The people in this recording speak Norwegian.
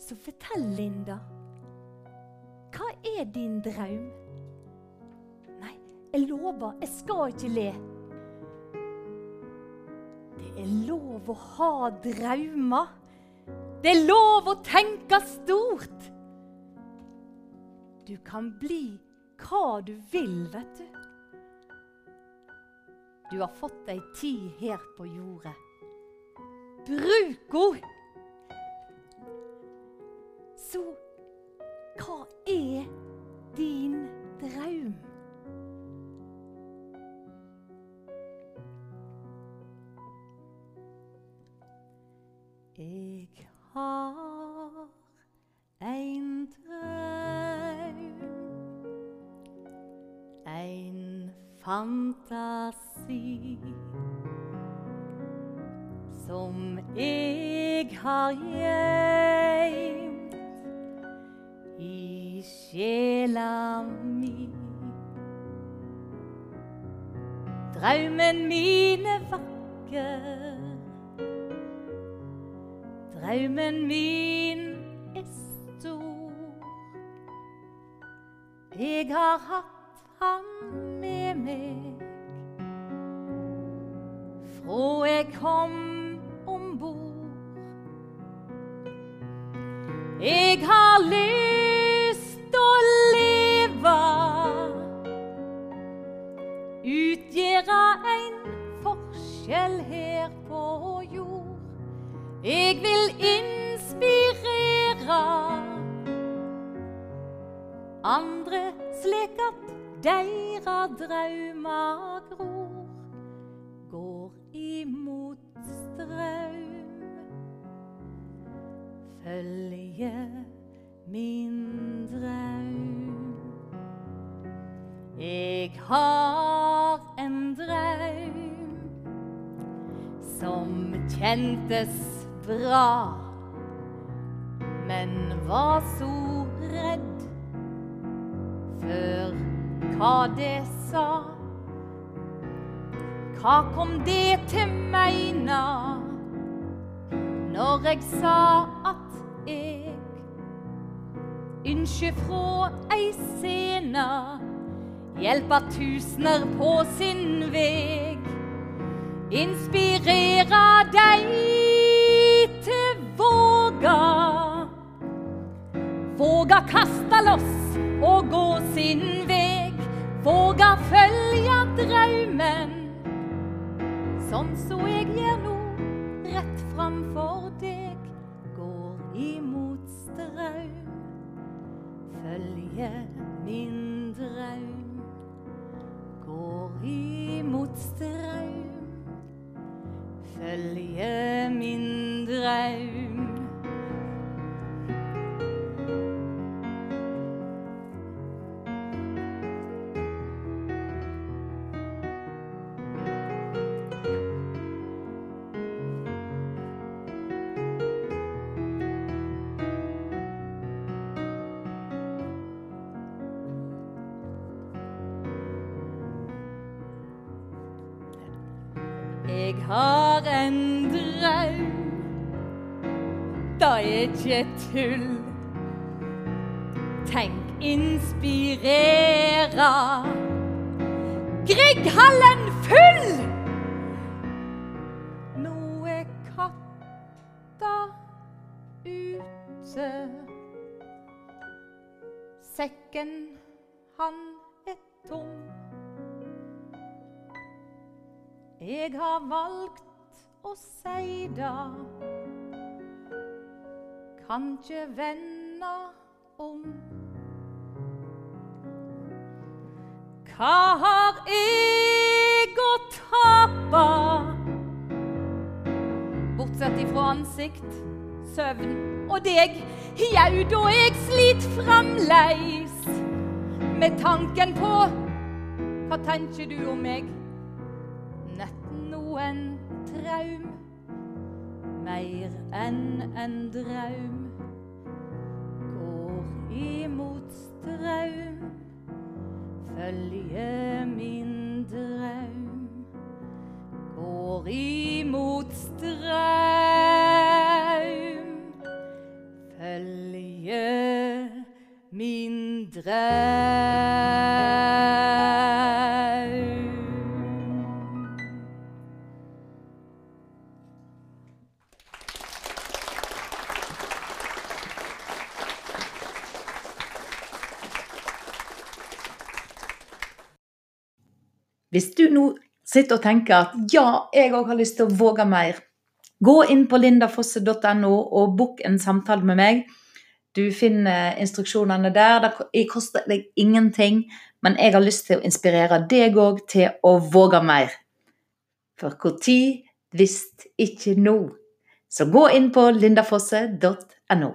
Så fortell, Linda. Hva er din drøm? Nei, jeg lover, jeg skal ikke le. Det er lov å ha drømmer. Det er lov å tenke stort. Du kan bli hva du vil, vet du. Du har fått ei tid her på jordet. Bruk henne! Så hva er din drøm? Jeg har en drøm, en fantasi som jeg har gjemt sjela mi. Drømmen min er vakker. Drømmen min er stor. Jeg har hatt han med meg fra jeg kom om bord. Jeg har utgjøre en forskjell her på jord. Jeg vil inspirere andre slik at deira drømmer gror. Går imot strøm. Følge min drøm. Jeg har som kjentes bra, men var så redd før hva det sa. Hva kom det til meina når jeg sa at jeg ønsker fra ei scene hjelpa tusener på sin veg inspirere deg til våga. Våga kasta loss og gå sin veg. Våga følge drømmen, sånn som jeg gjør nå, rett framfor deg. Går imot strøm, følge min drøm. Går imot strøm følge Jeg har en drøm, det er ikke tull. Tenk inspirere. Grieghallen full! Nå er katta ute. Sekken, han er tom. Jeg har valgt å si det. Kan ikke vende om. Hva har jeg å tape? Bortsett ifra ansikt, søvn og deg. Jau, da jeg slit fremleis med tanken på Hva tenker du om meg? Noen traum, mer enn en draum. Går imot strøm, følge min drøm. Går imot strøm, følge min drøm. Hvis du nå sitter og tenker at ja, jeg òg har lyst til å våge mer, gå inn på lindafosse.no og book en samtale med meg. Du finner instruksjonene der. Det koster deg ingenting, men jeg har lyst til å inspirere deg òg til å våge mer. For når, hvis ikke nå. Så gå inn på lindafosse.no.